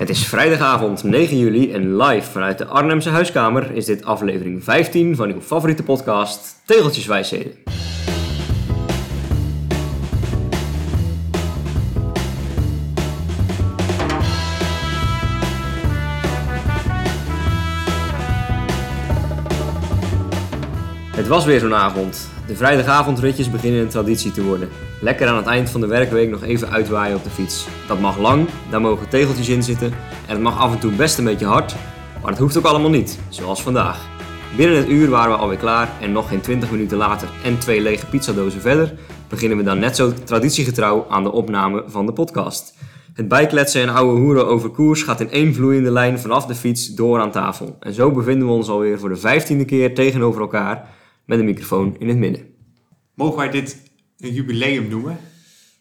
Het is vrijdagavond 9 juli en live vanuit de Arnhemse huiskamer is dit aflevering 15 van uw favoriete podcast Tegeltjeswijsheden. Het was weer zo'n avond. De vrijdagavondritjes beginnen een traditie te worden. Lekker aan het eind van de werkweek nog even uitwaaien op de fiets. Dat mag lang, daar mogen tegeltjes in zitten en het mag af en toe best een beetje hard, maar het hoeft ook allemaal niet, zoals vandaag. Binnen het uur waren we alweer klaar en nog geen 20 minuten later en twee lege pizzadozen verder beginnen we dan net zo traditiegetrouw aan de opname van de podcast. Het bijkletsen en ouwe hoeren over koers gaat in één vloeiende lijn vanaf de fiets door aan tafel. En zo bevinden we ons alweer voor de vijftiende keer tegenover elkaar met een microfoon in het midden. Mogen wij dit een jubileum noemen?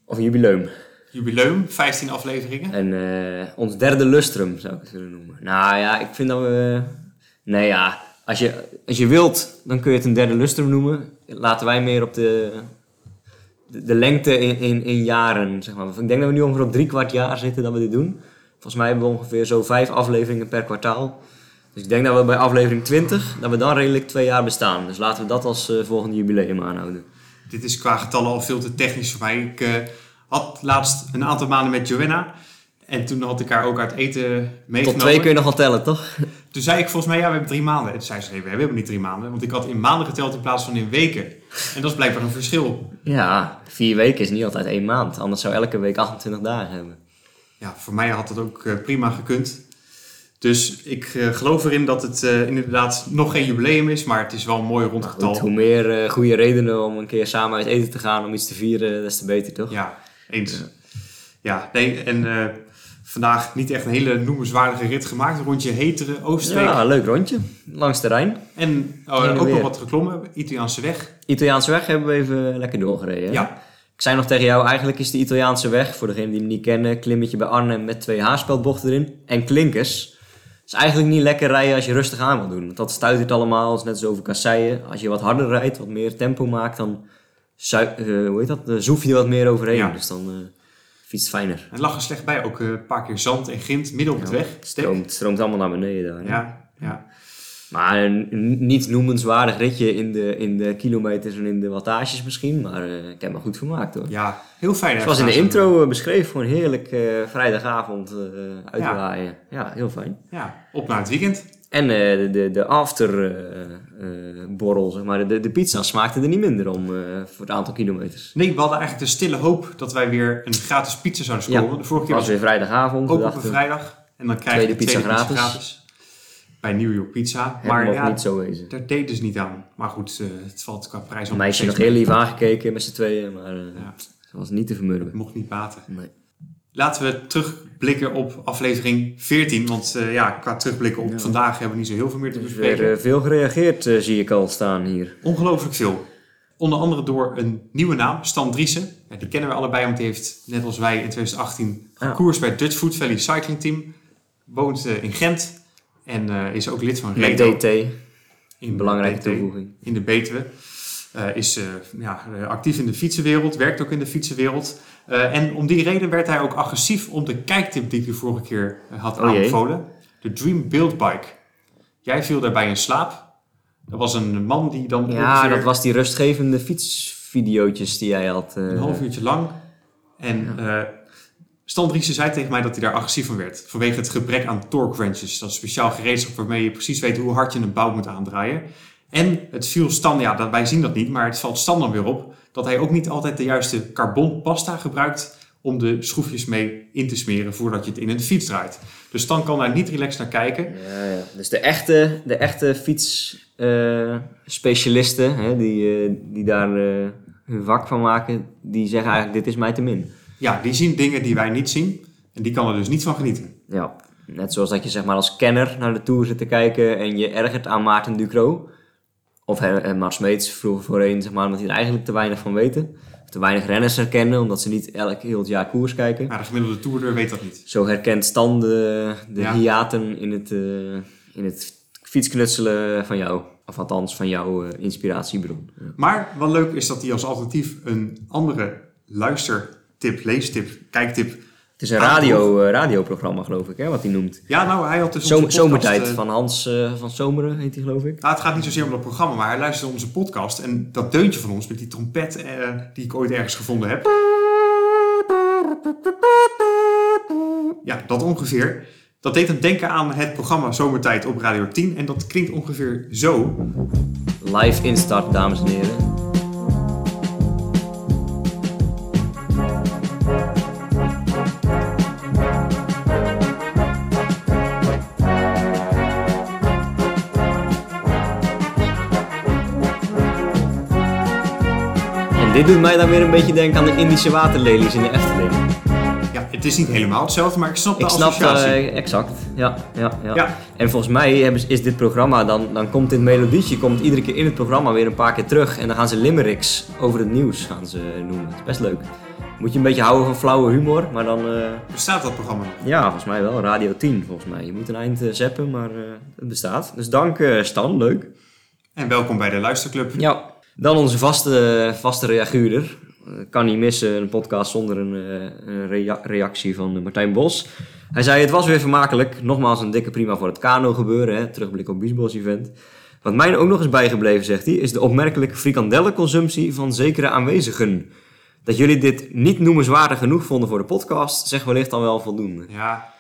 Of een jubileum. Jubileum, 15 afleveringen. En eh, ons derde lustrum zou ik het willen noemen. Nou ja, ik vind dat we... Nee ja, als je, als je wilt, dan kun je het een derde lustrum noemen. Laten wij meer op de, de, de lengte in, in, in jaren, zeg maar. Ik denk dat we nu ongeveer op drie kwart jaar zitten dat we dit doen. Volgens mij hebben we ongeveer zo vijf afleveringen per kwartaal. Dus ik denk dat we bij aflevering 20, dat we dan redelijk twee jaar bestaan. Dus laten we dat als eh, volgende jubileum aanhouden. Dit is qua getallen al veel te technisch voor mij. Ik eh, had laatst een aantal maanden met Joanna. En toen had ik haar ook uit eten meegenomen. Tot twee kun je nog wel tellen, toch? Toen zei ik volgens mij, ja, we hebben drie maanden. En toen zei ze, nee, we hebben niet drie maanden. Want ik had in maanden geteld in plaats van in weken. En dat is blijkbaar een verschil. Ja, vier weken is niet altijd één maand. Anders zou elke week 28 dagen hebben. Ja, voor mij had dat ook eh, prima gekund. Dus ik eh, geloof erin dat het eh, inderdaad nog geen jubileum is, maar het is wel een mooi rond Maar getal. goed, hoe meer eh, goede redenen om een keer samen uit eten te gaan om iets te vieren, des te beter, toch? Ja, eens. Ja, nee, en vandaag niet echt een hele noemenswaardige rit gemaakt. Een rondje hetere Oostenrijk. Ja, leuk rondje. Langs de Rijn. En oh, ook nog wat geklommen. Italiaanse weg. Italiaanse weg hebben we even lekker doorgereden. hè? Ja, Ik zei nog tegen jou, eigenlijk is de Italiaanse weg, voor degenen die hem niet kennen, klimmetje bij Arnhem met twee haarspeldbochten erin en klinkers. Is eigenlijk niet lekker rijden als je rustig aan wil doen. Want dat allemaal, het is net zo over kasseien. Als je wat harder rijdt, wat meer tempo maakt, dan eh, hoe heet dat? Zoef je er wat meer overheen. Ja. Dus dan fietst het fijner. het lag er slecht bij. Ook eh, een paar keer zand en grind midden op het weg. Het stroomt, allemaal naar beneden daar. Ja, ja. Maar een niet noemenswaardig ritje in de, in de kilometers en in de wattages misschien. Maar eh, ik heb me goed vermaakt hoor. ja, heel fijn. Zoals in de intro eh, beschreven, gewoon heerlijk eh, vrijdagavond eh uitwaaien. Ja. heel fijn. Ja, op naar het weekend. En de, de, de after eh, eh, borrel, zeg maar, de, de pizza smaakte er niet minder om voor het aantal kilometers. Nee, we hadden eigenlijk de stille hoop dat wij weer een gratis pizza zouden Ja, scoren. de vorige keer was was weer vrijdagavond. ook op een vrijdag. En dan krijg je de pizza tweede pizza gratis. gratis. Bij New York Pizza. het Maar ja, niet zo wezen. daar deed dus niet aan. Maar goed, eh, het valt qua prijs al meisje nog heel lief aangekeken met z'n tweeën, maar Ja. ze was niet te vermurwen. Het mocht niet baten. Nee. Laten we terugblikken op aflevering 14. Want eh, ja, qua terugblikken op Ja. vandaag hebben we niet zo heel veel meer te Er is bespreken. weer eh, veel gereageerd, zie ik al staan hier. Ongelooflijk veel. Onder andere door een nieuwe naam, Stan Driessen. Ja, die kennen we allebei, want die heeft net als wij in 2018 Ja. gekoerst bij het Dutch Food Valley Cycling Team. Woont in Gent en eh, is ook lid van Redo. DT, in belangrijke toevoeging. In de Betuwe. Eh, is eh, ja, actief in de fietsenwereld, werkt ook in de fietsenwereld. En om die reden werd hij ook agressief op de kijktip die ik de vorige keer had Oh jee. aanbevolen. De Dream Build Bike. Jij viel daarbij in slaap. Dat was een man die dan Ja, ongeveer dat was die rustgevende fietsvideootjes die jij had. een half uurtje lang. En Stan Driessen zei tegen mij dat hij daar agressief van werd. Vanwege het gebrek aan torque wrenches. Dat is speciaal gereedschap waarmee je precies weet hoe hard je een bout moet aandraaien. En het viel Stan, ja, wij zien dat niet, maar het valt Stan dan weer op dat hij ook niet altijd de juiste carbonpasta gebruikt om de schroefjes mee in te smeren voordat je het in een fiets draait. Dus Stan kan daar niet relaxed naar kijken. Ja, ja. Dus de echte, de echte fietsspecialisten, hè, die, eh, die daar eh, hun vak van maken, die zeggen eigenlijk dit is mij te min. Ja, die zien dingen die wij niet zien en die kan er dus niet van genieten. Ja, net zoals dat je zeg maar als kenner naar de Tour zit te kijken en je ergert aan Maarten Ducro. Of Mats Smeets vroeger voorheen, zeg maar, omdat die er eigenlijk te weinig van weten. Of te weinig renners herkennen, omdat ze niet elk heel het jaar koers kijken. Maar de gemiddelde toerder weet dat niet. Zo herkent Stan de, de Ja. hiaten in het, eh, in het fietsknutselen van jou. Of althans van jouw eh, inspiratiebron. Ja. Maar wat leuk is dat hij als alternatief een andere luistertip, leestip, kijktip Het is een radio, eh, radioprogramma, geloof ik, hè, wat hij noemt. Ja, nou, hij had dus Zom- podcast, zomertijd eh, van Hans eh, van Zomeren heet hij, geloof ik. Nou, het gaat niet zozeer om dat programma, maar hij luisterde onze podcast. En dat deuntje van ons met die trompet die ik ooit ergens gevonden heb. Ja, dat ongeveer. Dat deed hem denken aan het programma Zomertijd op Radio 10. En dat klinkt ongeveer zo. Live instart, dames en heren. Dit doet mij dan weer een beetje denken aan de Indische waterlelies in de Efteling. Ja, het is niet helemaal hetzelfde, maar ik snap de Ik snap associatie. eh, exact. Ja, ja, ja. Ja. En volgens mij is dit programma, dan, dan komt dit melodietje komt iedere keer in het programma weer een paar keer terug. En dan gaan ze limericks over het nieuws gaan ze noemen. Het is best leuk. Moet je een beetje houden van flauwe humor, maar dan... eh, Bestaat dat programma nog? ja, volgens mij wel. Radio 10, volgens mij. Je moet een eind eh, zappen, maar het bestaat. Dus dank Stan, leuk. En welkom bij de Luisterclub. Ja. Dan onze vaste, vaste reaguurder. Eh, kan niet missen, een podcast zonder een, eh, een rea- reactie van eh, Martijn Bos. Hij zei, het was weer vermakelijk. Nogmaals een dikke prima voor het kano gebeuren. Hè? Terugblik op Biesbos event. Wat mij ook nog eens bijgebleven, zegt hij, is de opmerkelijke frikandellenconsumptie van zekere aanwezigen. Dat jullie dit niet noemenswaardig genoeg vonden voor de podcast, zegt wellicht dan wel voldoende. Ja,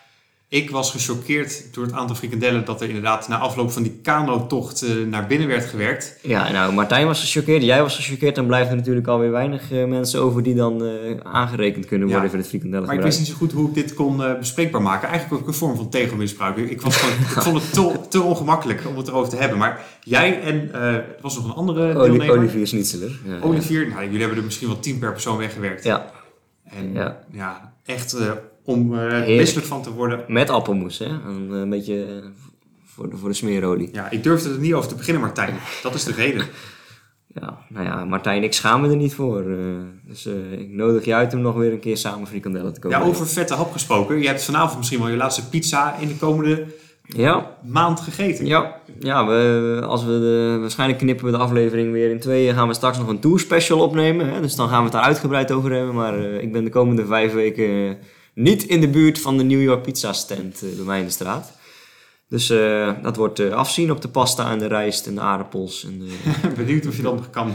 ik was gechoqueerd door het aantal frikandellen dat er inderdaad na afloop van die kanotocht eh, naar binnen werd gewerkt. Ja, nou, Martijn was gechoqueerd, jij was gechoqueerd. Dan blijven er natuurlijk alweer weinig eh, mensen over die dan eh, aangerekend kunnen worden Ja, voor het frikandellen Maar ik wist niet zo goed hoe ik dit kon bespreekbaar maken. Eigenlijk ook een vorm van tegelmisbruik. Ik, was gewoon, ik vond het te, te ongemakkelijk om het erover te hebben. Maar jij en er was nog een andere Oli- deelnemer. Olivier Snitzeler. Ja, Olivier, nou, jullie hebben er misschien wel tien per persoon weggewerkt. Ja, En ja, Ja. echt om eh Heerlijk. misselijk van te worden. met appelmoes, hè. Een, een beetje eh, voor de, voor de smeerolie. Ja, ik durfde er niet over te beginnen, Martijn. Dat is de reden. Ja, nou ja, Martijn, ik schaam me er niet voor. eh, dus eh, ik nodig je uit om nog weer een keer samen frikandellen te kopen. Ja, over vette hap gesproken. Je hebt vanavond misschien wel je laatste pizza in de komende Ja, maand gegeten. ja, ja we, als we de, waarschijnlijk knippen we de aflevering weer in tweeën. Gaan we straks nog een tour special opnemen. Hè? Dus dan gaan we het daar uitgebreid over hebben. Maar eh, ik ben de komende vijf weken eh, niet in de buurt van de New York Pizza stand eh, bij mij in de straat. Dus eh, dat wordt eh, afzien op de pasta en de rijst en de aardappels. En de, Benieuwd of je dat nog kan.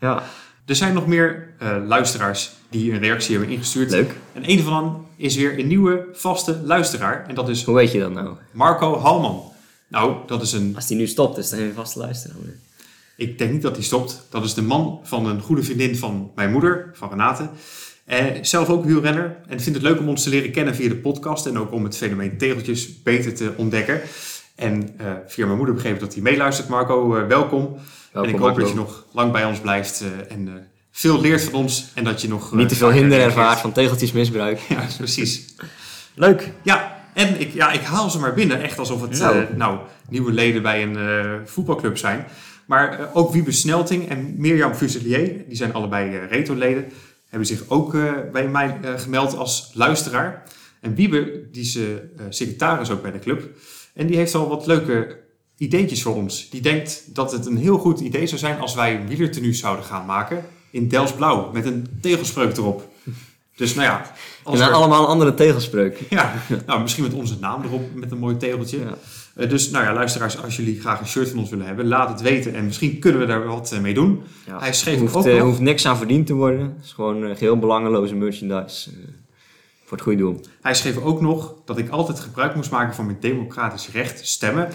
ja, Er zijn nog meer eh, luisteraars die een reactie hebben ingestuurd. leuk. En een van hen is weer een nieuwe vaste luisteraar. En dat is Hoe weet je dat nou? Marco Halman. Nou, dat is een. Als die nu stopt, is er geen vaste luisteraar meer. Ik denk niet dat hij stopt. Dat is de man van een goede vriendin van mijn moeder, van Renate. Eh, zelf ook wielrenner. En vindt het leuk om ons te leren kennen via de podcast. En ook om het fenomeen tegeltjes beter te ontdekken. En eh, via mijn moeder begrepen dat hij meeluistert. Marco, eh, welkom. en ik hoop Marco. dat je nog lang bij ons blijft. en veel leert van ons. En dat je nog. Niet te veel hinder ervaart van tegeltjesmisbruik. Ja, precies. Leuk. Ja, en ik, ja, ik haal ze maar binnen. Echt alsof het Nou. nieuwe leden bij een voetbalclub zijn. Maar ook Wiebe Snelting en Mirjam Fuselier, die zijn allebei Reto-leden, hebben zich ook eh, bij mij eh, gemeld als luisteraar. En Wiebe, die is eh, secretaris ook bij de club. En die heeft al wat leuke ideetjes voor ons. Die denkt dat het een heel goed idee zou zijn als wij een wielertenu zouden gaan maken in Delftsblauw met een tegelspreuk erop. Dus nou ja, En dan er- allemaal een andere tegelspreuk. ja, nou, misschien met onze naam erop, met een mooi tegeltje. Ja. Eh, dus nou ja, luisteraars, als jullie graag een shirt van ons willen hebben, laat het weten. En misschien kunnen we daar wat eh, mee doen. Ja. Hij schreef hoeft, ook eh, nog- hoeft niks aan verdiend te worden. Het is gewoon eh, geheel belangeloze merchandise. eh, voor het goede doel. Hij schreef ook nog dat ik altijd gebruik moest maken van mijn democratisch recht stemmen.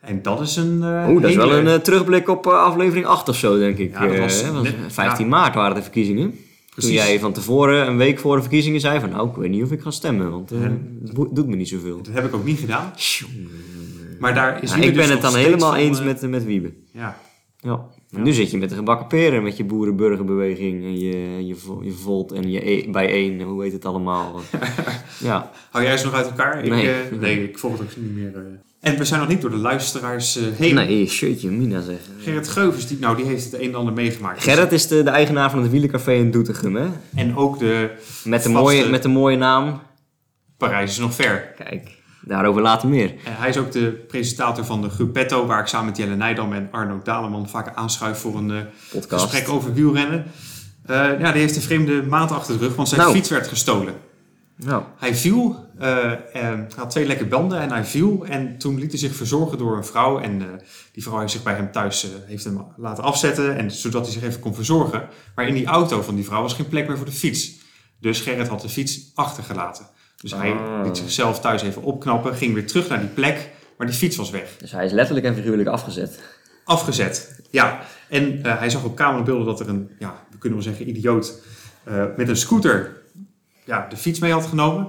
En dat is een. eh, Oeh, dat is wel een eh, terugblik op eh, aflevering 8 of zo, denk ik. Ja, dat was Eh, net- 15 maart waren de verkiezingen. Precies. Toen jij van tevoren, een week voor de verkiezingen, zei van... Nou, ik weet niet of ik ga stemmen, want eh, het doet me niet zoveel. Dat heb ik ook niet gedaan. Maar daar is Nou, Wiebe ik ben dus het dan helemaal van, eens eh, met, met Wiebe. Ja, Ja. Ja. nu zit je met de gebakken peren, met je boerenburgerbeweging en je, je, je Volt en je e, bij één, hoe heet het allemaal. ja, hou jij ze nog uit elkaar? Ik, Nee. eh, nee, ik volg het ook niet meer. eh. En we zijn nog niet door de luisteraars heen. nee, shirtje, Mina zeggen. Gerrit Geuvers, die, nou, die heeft het een en ander meegemaakt. Gerrit is de, de eigenaar van het wielencafé in Doetinchem, hè? En ook de Met de, mooie, met de mooie naam. Parijs is nog ver. Kijk, daarover later meer. En hij is ook de presentator van de Gruppetto, waar ik samen met Jelle Nijdam en Arno Daleman vaak aanschuif voor een eh, Podcast. gesprek over wielrennen. Eh, ja, die heeft een vreemde maand achter de rug, want zijn Nou. fiets werd gestolen. Nou, Hij viel, en had twee lekke banden en hij viel. En toen liet hij zich verzorgen door een vrouw. En die vrouw heeft zich bij hem thuis heeft hem laten afzetten. En, zodat hij zich even kon verzorgen. Maar in die auto van die vrouw was geen plek meer voor de fiets. Dus Gerrit had de fiets achtergelaten. Dus hij Ah. liet zichzelf thuis even opknappen. Ging weer terug naar die plek. Maar die fiets was weg. dus hij is letterlijk en figuurlijk afgezet. Afgezet. Ja. En eh, hij zag op camerabeelden dat er een, ja, we kunnen wel zeggen, idioot eh, met een scooter ja, de fiets mee had genomen.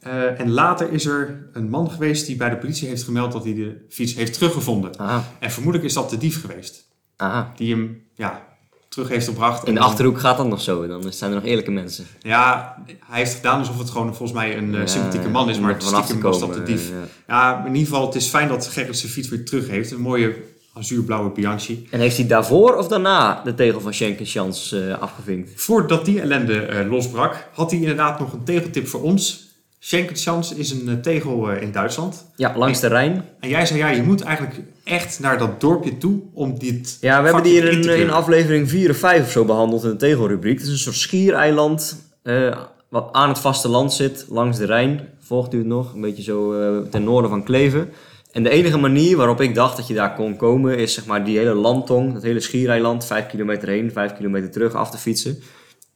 Eh, en later is er een man geweest die bij de politie heeft gemeld dat hij de fiets heeft teruggevonden. Aha, En vermoedelijk is dat de dief geweest. aha. Die hem ja, terug heeft gebracht. In de achterhoek gaat dat nog zo, dan zijn er nog eerlijke mensen. Ja, hij heeft gedaan alsof het gewoon volgens mij een eh, Ja, sympathieke man is. Maar te stiekem was dat de dief. ja. Ja, in ieder geval, het is fijn dat Gerrit zijn fiets weer terug heeft. Een mooie azuurblauwe Bianchi. En heeft hij daarvoor of daarna de tegel van Schenk en Chans eh, afgevinkt? Voordat die ellende eh, losbrak, had hij inderdaad nog een tegeltip voor ons. Schenkertjans is een eh, tegel eh, in Duitsland. Ja, langs de Rijn. En jij zei, ja, je moet eigenlijk echt naar dat dorpje toe om dit... Ja, we hebben die in, aflevering 4 of 5 of zo behandeld in de tegelrubriek. Het is een soort schiereiland eh, wat aan het vasteland zit, langs de Rijn. Volgt u het nog? Een beetje zo ten noorden van Kleven. En de enige manier waarop ik dacht dat je daar kon komen, is zeg maar die hele landtong, dat hele schiereiland, 5 kilometer heen, 5 kilometer terug af te fietsen.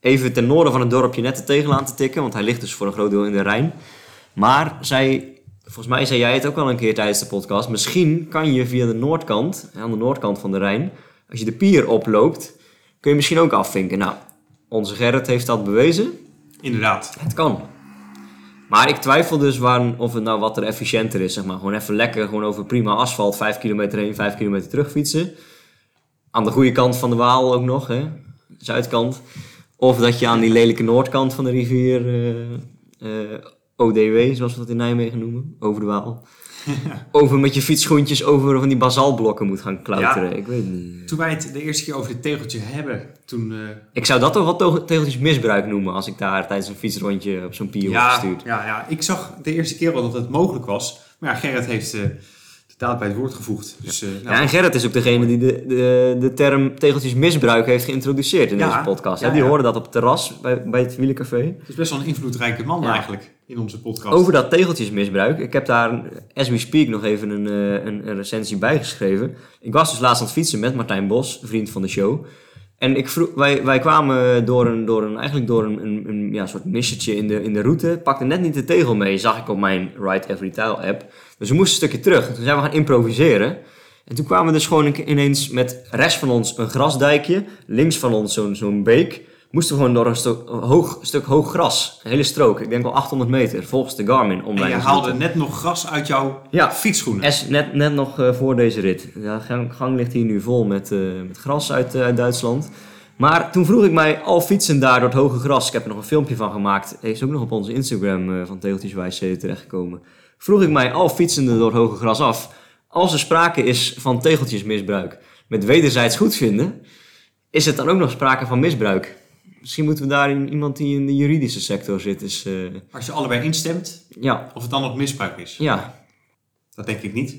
Even ten noorden van het dorpje net de tegel aan te tikken, want hij ligt dus voor een groot deel in de Rijn. Maar zij, volgens mij zei jij het ook al een keer tijdens de podcast, misschien kan je via de noordkant, aan de noordkant van de Rijn, als je de pier oploopt, kun je misschien ook afvinken. Nou, onze Gerrit heeft dat bewezen. Inderdaad. Het kan. Maar ik twijfel dus waar, of het nou wat er efficiënter is. Zeg maar. Gewoon even lekker, gewoon over prima asfalt, 5 kilometer heen, 5 kilometer terug fietsen. Aan de goede kant van de Waal ook nog, hè? zuidkant. Of dat je aan die lelijke noordkant van de rivier, eh, eh, ODW, zoals we dat in Nijmegen noemen, over de Waal. over met je fietsschoentjes over van die basaltblokken moet gaan klauteren. Ja. Ik weet het niet. Toen wij het de eerste keer over dit tegeltje hebben, toen... eh, Ik zou dat toch wel tegeltjes misbruik noemen als ik daar tijdens een fietsrondje op zo'n pier word ja, gestuurd. ja, ja, ik zag de eerste keer wel dat het mogelijk was. Maar ja, Gerrit heeft daad bij het woord gevoegd. Dus, eh, nou, Ja, en Gerrit is ook degene die de, de, de term tegeltjes misbruik heeft geïntroduceerd in Ja, deze podcast. ja, die hoorde dat op het terras bij, bij het Wielencafé. het is best wel een invloedrijke man eigenlijk in onze podcast. Over dat tegeltjesmisbruik. Ik heb daar, as we speak, nog even een, eh, een, een recensie bijgeschreven. Ik was dus laatst aan het fietsen met Martijn Bos, vriend van de show. En ik vroeg, wij, wij kwamen door een, door een, eigenlijk door een, een, een ja, soort missetje in de, in de route. Pakte net niet de tegel mee, zag ik op mijn Ride Every Tile app. Dus we moesten een stukje terug. Toen zijn we gaan improviseren. En toen kwamen we dus gewoon een- ineens met rechts van ons een grasdijkje. Links van ons zo'n zo'n beek. Moesten we gewoon door een stuk hoog, stuk hoog gras. Een hele strook. Ik denk wel 800 meter. Volgens de Garmin en online. je haalde net nog gras uit jouw Ja. fietsschoenen. Net, net nog eh, voor deze rit. De gang, gang ligt hier nu vol met, eh, met gras uit, eh, uit Duitsland. Maar toen vroeg ik mij, al fietsen daar door het hoge gras, ik heb er nog een filmpje van gemaakt, is ook nog op onze Instagram van Tegeltjeswijs eh, terechtgekomen. Vroeg ik mij, al fietsende door het hoge gras af, als er sprake is van tegeltjesmisbruik met wederzijds goedvinden, is het dan ook nog sprake van misbruik? Misschien moeten we daar in- iemand die in de juridische sector zit, is, eh, Als je allebei instemt, ja, of het dan nog misbruik is. ja, Dat denk ik niet.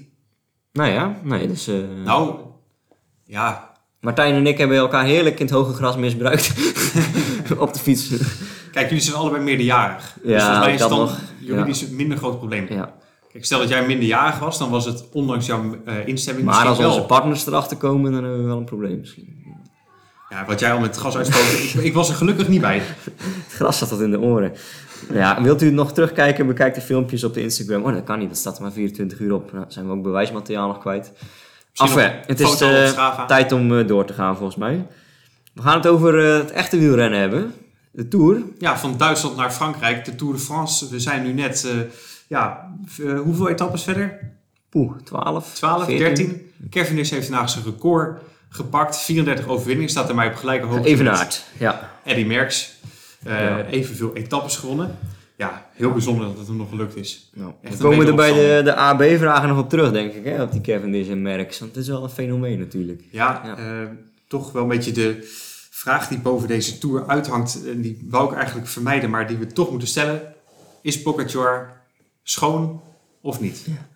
nou ja, nee, dus... eh, Nou, ja, Martijn en ik hebben elkaar heerlijk in het hoge gras misbruikt. op de fiets. kijk, jullie zijn allebei meerderjarig. Ja, dus volgens mij is dat dan nog. juridisch een minder groot probleem. Ja. Kijk, stel dat jij minderjarig was, dan was het ondanks jouw eh, instemming Maar als misschien onze wel. partners erachter komen, dan hebben we wel een probleem misschien. Ja, wat jij al met gas uitspoot, ik, ik was er gelukkig niet bij. Het gras zat tot in de oren. Ja, wilt u nog terugkijken? Bekijk de filmpjes op de Instagram. Oh, dat kan niet. Dat staat er maar 24 uur op. Nou, zijn we ook bewijsmateriaal nog kwijt. Enfin, het is Strava. tijd om eh, door te gaan volgens mij. We gaan het over eh, het echte wielrennen hebben. De Tour. Ja, van Duitsland naar Frankrijk, de Tour de France. We zijn nu net, ja, hoeveel etappes verder? Poeh, 12, 12, 14. 13. Cavendish heeft vandaag zijn record gepakt. 34 overwinningen, staat er mij op gelijke hoogte Evenaard. Ja. Eddy Merckx. Ja. Evenveel etappes gewonnen. Ja, heel bijzonder dat het hem nog gelukt is. We komen er bij de, de AB-vragen nog op terug, denk ik, hè, op die Cavendish en Merckx. Want het is wel een fenomeen natuurlijk. Ja, Ja. eh, toch wel een beetje de vraag die boven deze Tour uithangt. En die wou ik eigenlijk vermijden, maar die we toch moeten stellen. Is Pogacar schoon of niet? Ja,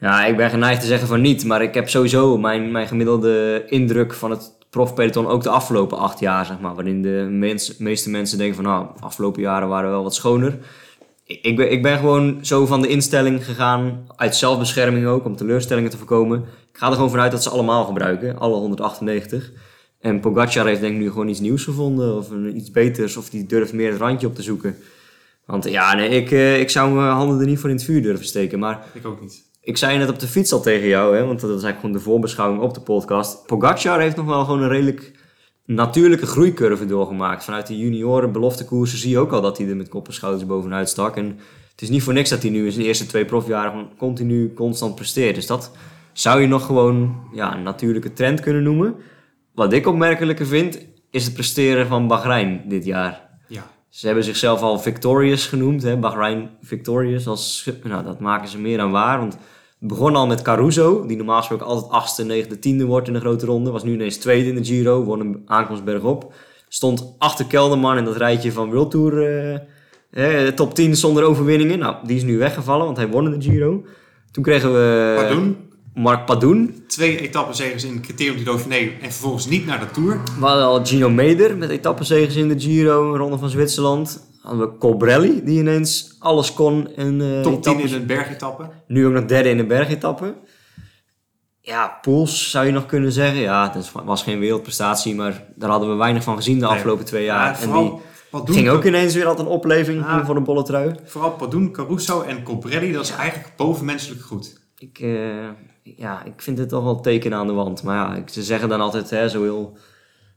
ik ben geneigd te zeggen van niet, maar ik heb sowieso mijn, mijn gemiddelde indruk van het profpeloton ook de afgelopen acht jaar, zeg maar. Waarin de mens, meeste mensen denken van, nou, afgelopen jaren waren wel wat schoner. Ik, ben, ik ben gewoon zo van de instelling gegaan, uit zelfbescherming ook, om teleurstellingen te voorkomen. Ik ga er gewoon vanuit dat ze allemaal gebruiken, alle 198. En Pogacar heeft denk ik nu gewoon iets nieuws gevonden, of iets beters, of die durft meer het randje op te zoeken. Want ja, nee, ik, eh, ik zou mijn handen er niet voor in het vuur durven steken. Maar Ik ook niet. Ik zei net op de fiets al tegen jou, hè, want dat is eigenlijk gewoon de voorbeschouwing op de podcast. Pogacar heeft nog wel gewoon een redelijk natuurlijke groeicurve doorgemaakt. Vanuit de junioren beloftekoersen zie je ook al dat hij er met kop en schouders bovenuit stak. En het is niet voor niks dat hij nu in zijn eerste twee profjaren gewoon continu constant presteert. Dus dat zou je nog gewoon ja, een natuurlijke trend kunnen noemen. Wat ik opmerkelijker vind, is het presteren van Bahrein dit jaar. Ja. Ze hebben zichzelf al Victorious genoemd, hè? Bahrein Victorious. Als, nou, dat maken ze meer dan waar. Want begon al met Caruso, die normaal gesproken altijd achtste, negende, tiende wordt in de grote ronde. Was nu ineens tweede in de Giro, won een aankomst bergop. Stond achter Kelderman in dat rijtje van World Tour eh, hè, top 10 zonder overwinningen. Nou, die is nu weggevallen, want hij won in de Giro. Toen kregen we Pardon? Mark Padoen. Twee etappenzegers in criterium du Dauphiné en vervolgens niet naar de Tour. We hadden al Gino Meder met etappenzegers in de Giro, ronde van Zwitserland. Hadden we Colbrelli, die ineens alles kon. En, eh, Top 10 etappes- in een bergetappe. Nu ook nog derde in de bergetappe. Ja, Poels zou je nog kunnen zeggen. Ja, het was geen wereldprestatie, maar daar hadden we weinig van gezien de Nee. afgelopen twee Ja, jaar. en vooral die Padoen, ging ook ineens weer altijd een opleving Ja. voor de bolle trui. Vooral Padoen, Caruso en Colbrelli, dat is eigenlijk bovenmenselijk goed. Ik, eh, ja, ik vind het toch wel teken aan de wand. Maar ja, ze zeggen dan altijd hè, zo heel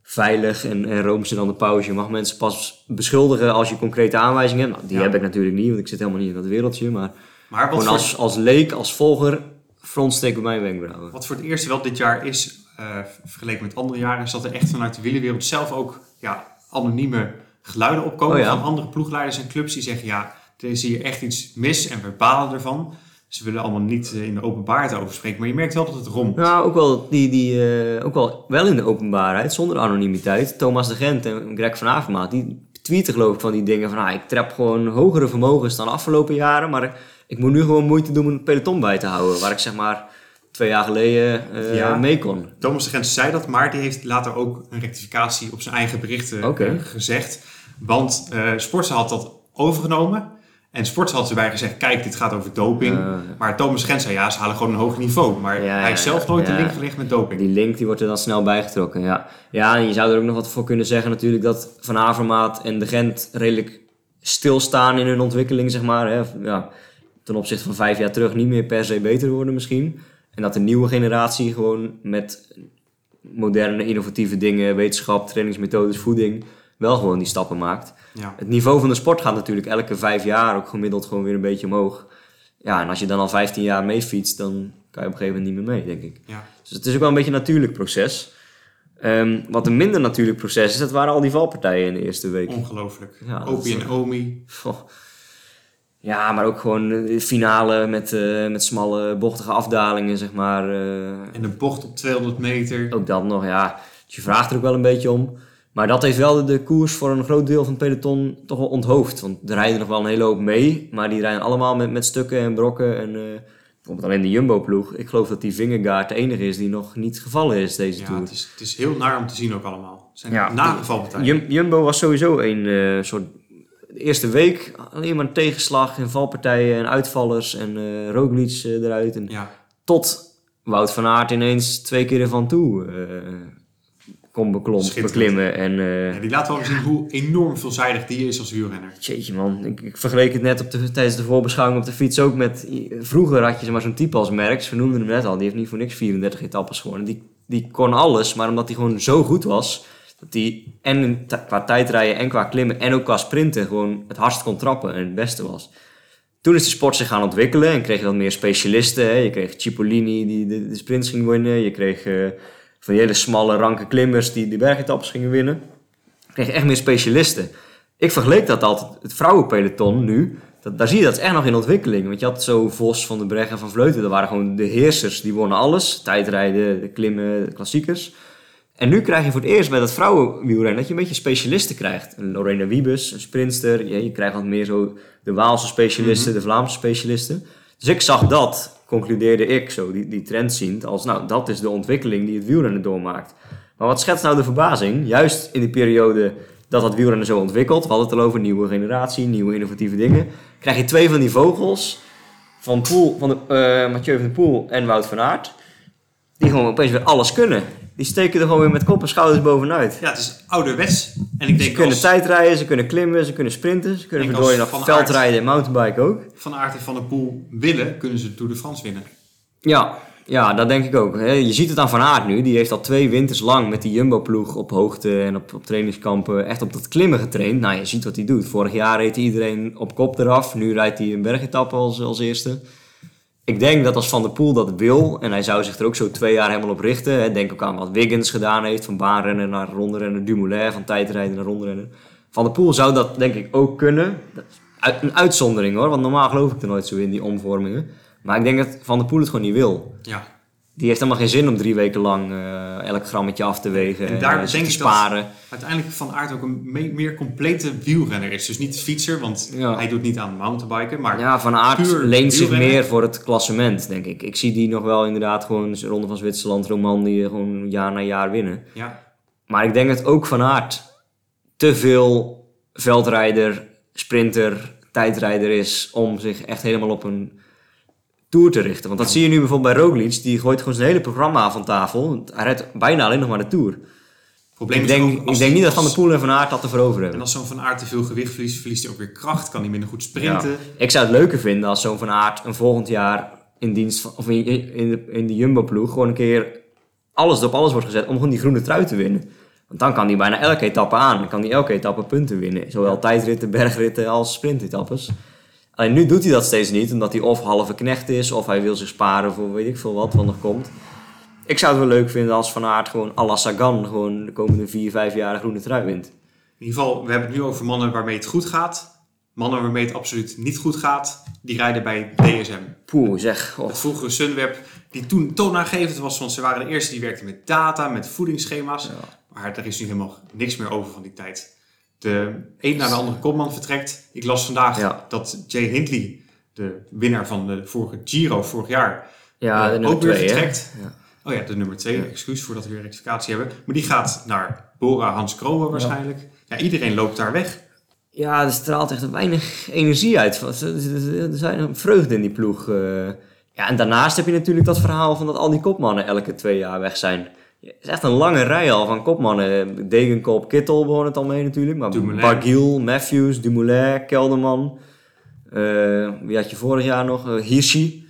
veilig en, en roomse dan de pauze. Je mag mensen pas beschuldigen als je concrete aanwijzingen hebt. Nou, die Ja. heb ik natuurlijk niet, want ik zit helemaal niet in dat wereldje. Maar Maar gewoon voor, als, als leek, als volger, frontsteken mijn wenkbrauwen. wat voor het eerst wel dit jaar is, eh, vergeleken met andere jaren, is dat er echt vanuit de wielerwereld zelf ook ja, anonieme geluiden opkomen Oh ja. van andere ploegleiders en clubs die zeggen, ja, er is hier echt iets mis en we balen ervan. Ze willen allemaal niet eh, in de openbaarheid over spreken, maar je merkt wel dat het rommelt. Nou, ook wel, die, die, eh, ook wel, wel in de openbaarheid, zonder anonimiteit. Thomas de Gent en Greg van Avermaat, die tweeten geloof ik van die dingen van... Ah, ik trap gewoon hogere vermogens dan de afgelopen jaren, maar ik moet nu gewoon moeite doen om het peloton bij te houden. Waar ik zeg maar twee jaar geleden eh, Ja. mee kon. Thomas de Gens zei dat, maar die heeft later ook een rectificatie op zijn eigen berichten gezegd. Want Sportza had dat overgenomen. En Sportza had erbij gezegd, kijk, dit gaat over doping. Maar Thomas de Gens zei, ja, ze halen gewoon een hoog niveau. Maar Ja, hij heeft zelf nooit ja. de link gelegd met doping. Die link die wordt er dan snel bijgetrokken, ja. Ja, en je zou er ook nog wat voor kunnen zeggen natuurlijk dat Van Avermaat en de Gent redelijk stilstaan in hun ontwikkeling, zeg maar. Hè. Ja, ten opzichte van vijf jaar terug niet meer per se beter worden misschien. En dat de nieuwe generatie gewoon met moderne, innovatieve dingen, wetenschap, trainingsmethodes, voeding, wel gewoon die stappen maakt. Ja. Het niveau van de sport gaat natuurlijk elke vijf jaar ook gemiddeld gewoon weer een beetje omhoog. Ja, en als je dan al 15 jaar mee fietst, dan kan je op een gegeven moment niet meer mee, denk ik. Ja. Dus het is ook wel een beetje een natuurlijk proces. Ehm, wat een minder natuurlijk proces is, dat waren al die valpartijen in de eerste week. Ongelooflijk. Ja, Opie en Omi. Goh. Ja, maar ook gewoon de finale met, eh, met smalle, bochtige afdalingen, zeg maar. eh, En de bocht op 200 meter. ook dat nog, ja. Dus je vraagt er ook wel een beetje om. Maar dat heeft wel de, koers voor een groot deel van het peloton toch wel onthoofd. Want er rijden nog wel een hele hoop mee. Maar die rijden allemaal met, met stukken en brokken. En eh, bijvoorbeeld alleen de Jumbo-ploeg. Ik geloof dat die Vingegaard de enige is die nog niet gevallen is deze Ja, Tour. het is, het is heel naar om te zien ook allemaal. Het zijn Ja. nagevalpartijen. Jum- Jumbo was sowieso een eh, soort... De eerste week alleen maar een tegenslag en valpartijen en uitvallers. En Roglic eh, eruit. En Ja. tot Wout van Aert ineens twee keer ervan toe kon beklom, beklimmen. En eh, Ja, die laat wel weer zien hoe enorm veelzijdig die is als wielrenner. jeetje man, ik, ik vergeleek het net op de, tijdens de voorbeschouwing op de fiets ook met... Vroeger had je zeg maar, zo'n type als Merckx, we noemden hem net al, die heeft niet voor niks 34 etappes gewonnen. Die, die kon alles, maar omdat hij gewoon zo goed was... Dat hij en qua tijdrijden en qua klimmen en ook qua sprinten gewoon het hardst kon trappen en het beste was. Toen is de sport zich gaan ontwikkelen en kreeg je wat meer specialisten. Hè. Je kreeg Cipollini die de, de sprints ging winnen. Je kreeg eh, van die hele smalle ranke klimmers die de bergetappes gingen winnen. Je kreeg echt meer specialisten. Ik vergeleek dat altijd, het vrouwenpeloton nu, dat, daar zie je dat is echt nog in ontwikkeling. Want je had zo Vos, Van de Breggen, Van Vleuten, dat waren gewoon de heersers, die wonnen alles. Tijdrijden, de klimmen, de klassiekers. En nu krijg je voor het eerst bij dat vrouwenwielrennen dat je een beetje specialisten krijgt. Een Lorena Wiebes, een sprinster. Je, je krijgt wat meer zo de Waalse specialisten, de Vlaamse specialisten. Dus ik zag dat, concludeerde ik zo, die, die trend ziend, als nou, dat is de ontwikkeling die het wielrennen doormaakt. Maar wat schetst nou de verbazing? Juist in de periode dat dat wielrennen zo ontwikkelt, we hadden het al over nieuwe generatie, nieuwe innovatieve dingen, krijg je twee van die vogels van, Poel, van de, eh, Mathieu van der Poel en Wout van Aert, die gewoon opeens weer alles kunnen. Die steken er gewoon weer met kop en schouders bovenuit. Ja, het is ouderwets. En ik Ze denk kunnen als tijdrijden, ze kunnen klimmen, ze kunnen sprinten, ze kunnen als nog veldrijden en mountainbiken ook. Van Aert en Van der Poel willen, kunnen ze de Tour de France winnen. Ja, ja, dat denk ik ook. Je ziet het aan Van Aert nu. Die heeft al twee winters lang met die Jumbo-ploeg op hoogte en op, op trainingskampen echt op dat klimmen getraind. Nou, je ziet wat hij doet. Vorig jaar reed iedereen op kop eraf. Nu rijdt hij een bergetappe als, als eerste. Ik denk dat als Van der Poel dat wil, en hij zou zich er ook zo twee jaar helemaal op richten. Hè, denk ook aan wat Wiggins gedaan heeft, van baanrennen naar rondrennen. Dumoulin, van tijdrijden naar rondrennen. Van der Poel zou dat denk ik ook kunnen. Een uitzondering hoor, want normaal geloof ik er nooit zo in, die omvormingen. Maar ik denk dat Van der Poel het gewoon niet wil. Ja. Die heeft helemaal geen zin om drie weken lang eh, elk grammetje af te wegen En en, daar eh, denk te ik dat- sparen. Uiteindelijk Van Aert ook een me- meer complete wielrenner is. Dus niet fietser, want Ja. hij doet niet aan mountainbiken. Maar Ja, Van Aert puur leent zich meer voor het klassement, denk ik. Ik zie die nog wel inderdaad gewoon de Ronde van Zwitserland, Romandie, gewoon jaar na jaar winnen. ja, Maar ik denk dat ook Van Aert te veel veldrijder, sprinter, tijdrijder is om zich echt helemaal op een tour te richten. Want dat zie je nu bijvoorbeeld bij Roglic, die gooit gewoon zijn hele programma van tafel. Hij rijdt bijna alleen nog maar de tour. probleem Ik denk, ook ik denk niet dat Van der Poel en Van Aert dat ervoor over hebben. En als zo'n Van Aert te veel gewicht verliest, verliest hij ook weer kracht. Kan hij minder goed sprinten. Ja. Ik zou het leuker vinden als zo'n Van Aert een volgend jaar in dienst van, of in, in, de, in de Jumbo-ploeg gewoon een keer alles op alles wordt gezet om gewoon die groene trui te winnen. Want dan kan hij bijna elke etappe aan. Dan kan hij elke etappe punten winnen. Zowel tijdritten, bergritten als sprintetappes. Alleen nu doet hij dat steeds niet, omdat hij of halve knecht is, of hij wil zich sparen voor weet ik veel wat wat nog komt. Ik zou het wel leuk vinden als Van Aert gewoon à la Sagan gewoon de komende vier, vijf jaar de groene trui wint. In ieder geval, we hebben het nu over mannen waarmee het goed gaat. Mannen waarmee het absoluut niet goed gaat. Die rijden bij DSM. Poeh, zeg. Oh. Het vroegere Sunweb, die toen toonaangevend was. Want ze waren de eerste die werkten met data, met voedingsschema's. Maar er is nu helemaal niks meer over van die tijd. De een naar de andere kopman vertrekt. Ik las vandaag Ja. dat Jay Hindley, de winnaar van de vorige Giro vorig jaar, Ja, de eh, nummer ook weer twee, vertrekt. Ja. Oh ja, de nummer twee. Excuus voordat we weer rectificatie hebben. Maar die gaat naar Bora Hans Kroon waarschijnlijk. Ja. iedereen loopt daar weg. Ja, er straalt echt weinig energie uit. Er zijn een vreugde in die ploeg. eh. Ja, en daarnaast heb je natuurlijk dat verhaal van dat al die kopmannen elke twee jaar weg zijn. Het is echt een lange rij al van kopmannen. Degenkop, Kittel behoort het al mee natuurlijk. Maar Dumoulin. Barguil, Matthews, Dumoulin, Kelderman. Eh, wie had je vorig jaar nog? Eh, Hirschi.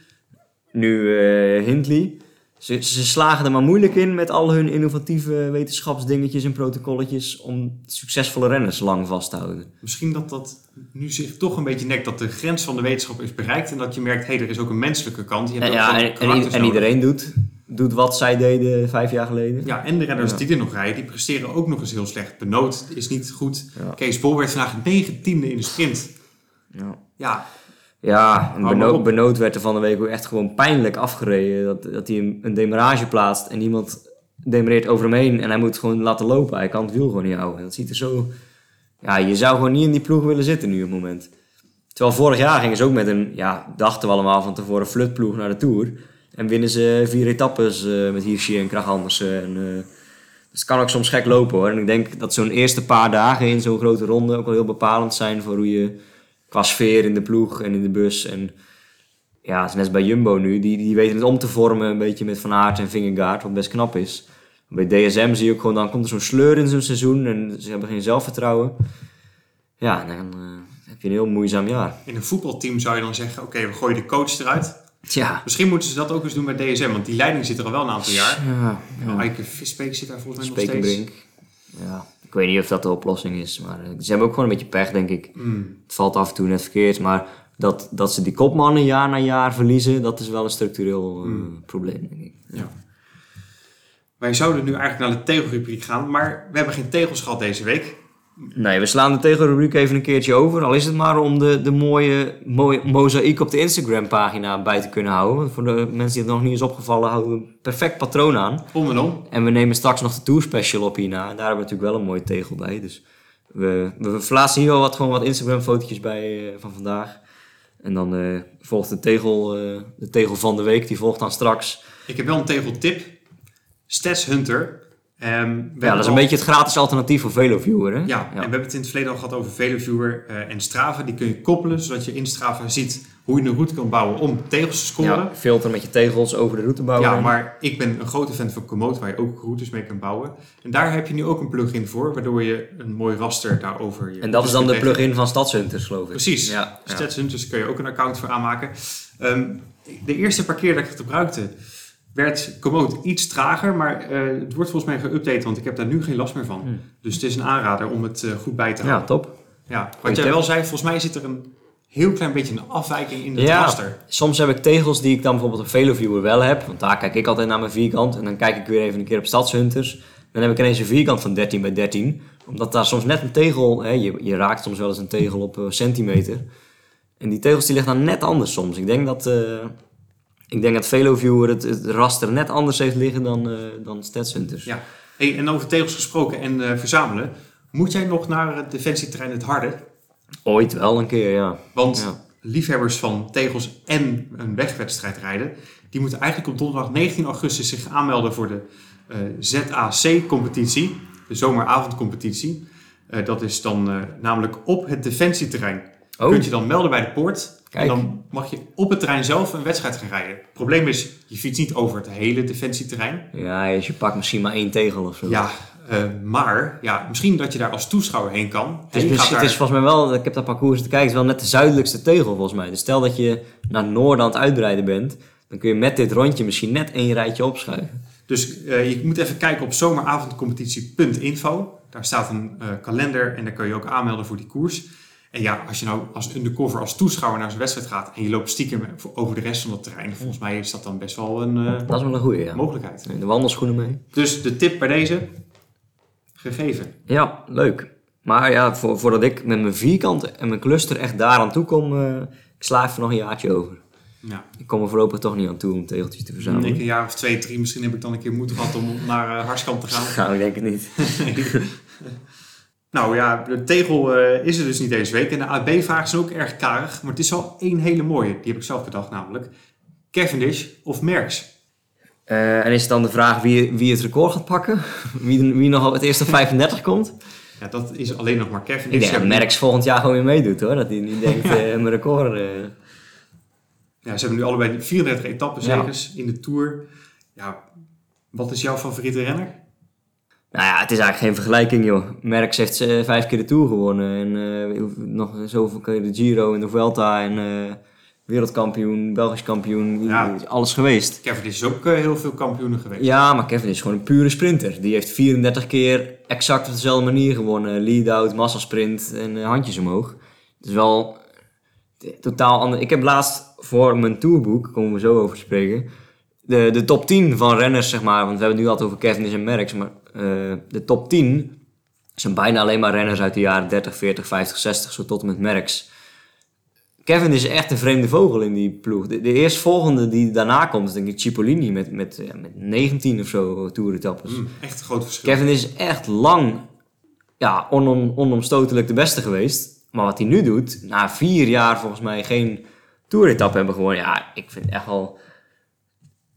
Nu eh, Hindley. Ze, ze slagen er maar moeilijk in met al hun innovatieve wetenschapsdingetjes en protocolletjes om succesvolle renners lang vast te houden. Misschien dat dat nu zich toch een beetje nekt dat de grens van de wetenschap is bereikt. En dat je merkt, hé, er is ook een menselijke kant. Je hebt ook ja, en, iedereen doet, doet wat zij deden vijf jaar geleden. Ja, en de renners Ja. die er nog rijden, die presteren ook nog eens heel slecht. Benoot is niet goed. Ja. Kees Bol werd vandaag negentiende in de sprint. Ja. Ja, Ja, en. Benoot werd er van de week ook echt gewoon pijnlijk afgereden. Dat, dat hij een, een demarage plaatst en iemand demareert over hem heen en hij moet gewoon laten lopen. Hij kan het wiel gewoon niet houden. Dat ziet er zo... Ja, je zou gewoon niet in die ploeg willen zitten nu op het moment. Terwijl vorig jaar gingen ze ook met een, ja, dachten we allemaal van tevoren, flutploeg naar de Tour. En winnen ze vier etappes eh, met Hirschi en Krach Andersen. En, eh, dus het kan ook soms gek lopen hoor. En ik denk dat zo'n eerste paar dagen in zo'n grote ronde ook wel heel bepalend zijn voor hoe je qua sfeer in de ploeg en in de bus. En ja, het is net bij Jumbo nu. Die, die weten het om te vormen een beetje met Van Aert en Vingegaard, wat best knap is. Bij DSM zie je ook gewoon, dan komt er zo'n sleur in zo'n seizoen en ze hebben geen zelfvertrouwen. Ja, dan eh, heb je een heel moeizaam jaar. in een voetbalteam zou je dan zeggen, oké, we gooien de coach eruit. Tja. Misschien moeten ze dat ook eens doen bij DSM, want die leiding zit er al wel een aantal jaar. Ja, ja. Eike Visbeek zit daar volgens mij nog steeds. Ja, ik weet niet of dat de oplossing is, maar eh, ze hebben ook gewoon een beetje pech, denk ik. Hmm. Het valt af en toe net verkeerd, maar dat, dat ze die kopmannen jaar na jaar verliezen, dat is wel een structureel eh, Hmm. probleem, denk ik. Ja. Wij zouden nu eigenlijk naar de tegelrubriek gaan, maar we hebben geen tegels gehad deze week. Nee, we slaan de tegelrubriek even een keertje over. Al is het maar om de, de mooie, mooie mozaïek op de Instagram-pagina bij te kunnen houden. Want voor de mensen die het nog niet is opgevallen, houden we een perfect patroon aan. Om en om. En we nemen straks nog de Tour Special op hierna. En daar hebben we natuurlijk wel een mooie tegel bij. Dus we, we verplaatsen hier wel wat, gewoon wat Instagram-fotootjes bij eh, van vandaag. En dan eh, volgt de tegel, eh, de tegel van de week, die volgt dan straks. Ik heb wel een tegeltip. Stats Hunter. Ehm, Ja, dat is een al- beetje het gratis alternatief voor VeloViewer, hè? Ja, en we hebben het in het verleden al gehad over VeloViewer eh, en Strava. Die kun je koppelen, zodat je in Strava ziet hoe je een route kan bouwen om tegels te scoren. Ja, filter met je tegels over de route bouwen. Ja, maar ik ben een grote fan van Komoot, waar je ook routes mee kan bouwen. En daar heb je nu ook een plugin voor, waardoor je een mooi raster daarover je En dat is dan de kunt leggen. plugin van Stadshunters, geloof ik. Precies. Ja, dus kun je ook een account voor aanmaken. Ehm, de eerste paar keer dat ik het gebruikte, werd Komoot iets trager, maar eh, het wordt volgens mij geüpdate, want ik heb daar nu geen last meer van. Hmm. Dus het is een aanrader om het eh, goed bij te Ja, houden. top. Ja, Goeie wat jij tip. wel zei, volgens mij zit er een heel klein beetje een afwijking in het Ja. raster. Soms heb ik tegels die ik dan bijvoorbeeld op VeloViewer wel heb. Want daar kijk ik altijd naar mijn vierkant. En dan kijk ik weer even een keer op Stadshunters. Dan heb ik ineens een vierkant van 13 bij 13. Omdat daar soms net een tegel... Hè, je, je raakt soms wel eens een tegel op eh, centimeter. En die tegels die liggen dan net anders soms. Ik denk dat... ik denk dat VeloViewer het, het raster net anders heeft liggen dan, eh dan. Ja. Hey, en over tegels gesproken en eh, verzamelen. Moet jij nog naar het defensieterrein het Harde? Ooit wel een keer, ja. Want Ja. liefhebbers van tegels en een wegwedstrijd rijden, die moeten eigenlijk op donderdag 19 augustus zich aanmelden voor de eh, ZAC-competitie, de zomeravondcompetitie. Dat is dan namelijk op het defensieterrein. Oh. Kunt je dan melden bij de poort Kijk. en dan mag je op het terrein zelf een wedstrijd gaan rijden. Het probleem is, je fietst niet over het hele defensieterrein. Ja, dus je pakt misschien maar één tegel of zo. Ja, eh, maar ja, misschien dat je daar als toeschouwer heen kan. Het En is, je gaat het daar- is volgens mij wel, ik heb dat parcours te kijken, het is wel net de zuidelijkste tegel volgens mij. Dus stel dat je naar het noorden aan het uitbreiden bent, dan kun je met dit rondje misschien net één rijtje opschuiven. Dus eh, je moet even kijken op zomeravondcompetitie.info. Daar staat een eh, kalender en daar kun je ook aanmelden voor die koers. En ja, als je nou als undercover, als toeschouwer naar zo'n wedstrijd gaat en je loopt stiekem over de rest van het terrein, volgens mij is dat dan best wel een eh, Dat is wel een goeie, ja. mogelijkheid. De wandelschoenen mee. Dus de tip bij deze, gegeven. Ja, leuk. Maar ja, voor, voordat ik met mijn vierkant en mijn cluster echt daar aan toe kom, eh, ik sla even nog een jaartje over. Ja, Ik kom er voorlopig toch niet aan toe om tegeltjes te ik verzamelen. een jaar of twee, drie, misschien heb ik dan een keer moed gehad om naar eh Harskamp te gaan. Nou, ik denk het niet. nou ja, de tegel eh, is er dus niet deze week. En de AB-vragen zijn ook erg karig. Maar het is wel één hele mooie. Die heb ik zelf bedacht namelijk. Cavendish of Merckx? Eh, en is het dan de vraag wie, wie het record gaat pakken? Wie, wie nog op het eerste 35 komt? Ja, dat is alleen nog maar Cavendish. Ik denk dat Merckx volgend jaar gewoon weer meedoet hoor. Dat hij niet denkt, eh mijn record... Ja, ze hebben nu allebei 34 etappenzegers in de Tour. Ja, wat is jouw favoriete renner? Nou ja, het is eigenlijk geen vergelijking, joh. Merckx heeft eh, vijf keer de Tour gewonnen. En hoe- nog zoveel keer de Giro en de Vuelta. En eh, wereldkampioen, Belgisch kampioen. Ja. Alles geweest. Cavendish is ook heel veel kampioenen geweest. Ja, maar Kevin is gewoon een pure sprinter. Die heeft 34 keer exact op dezelfde manier gewonnen. Lead-out, massasprint en handjes omhoog. Het is wel totaal anders. Ik heb laatst voor mijn tourboek, komen we zo over te spreken, de, de top 10 van renners, zeg maar. Want we hebben het nu altijd over Kevin en Merckx, maar eh, de top 10 zijn bijna alleen maar renners uit de jaren 30, 40, 50, 60, zo tot en met Merckx. Kevin is echt een vreemde vogel in die ploeg. De, de eerstvolgende die daarna komt is denk ik Cipollini met, met, ja, met 19 of zo toeretappes. Mm, echt een groot verschil. Kevin is echt lang ja, onom, onomstotelijk de beste geweest. Maar wat hij nu doet, na vier jaar volgens mij geen toeretappe hebben gewonnen. Ja, ik vind het echt wel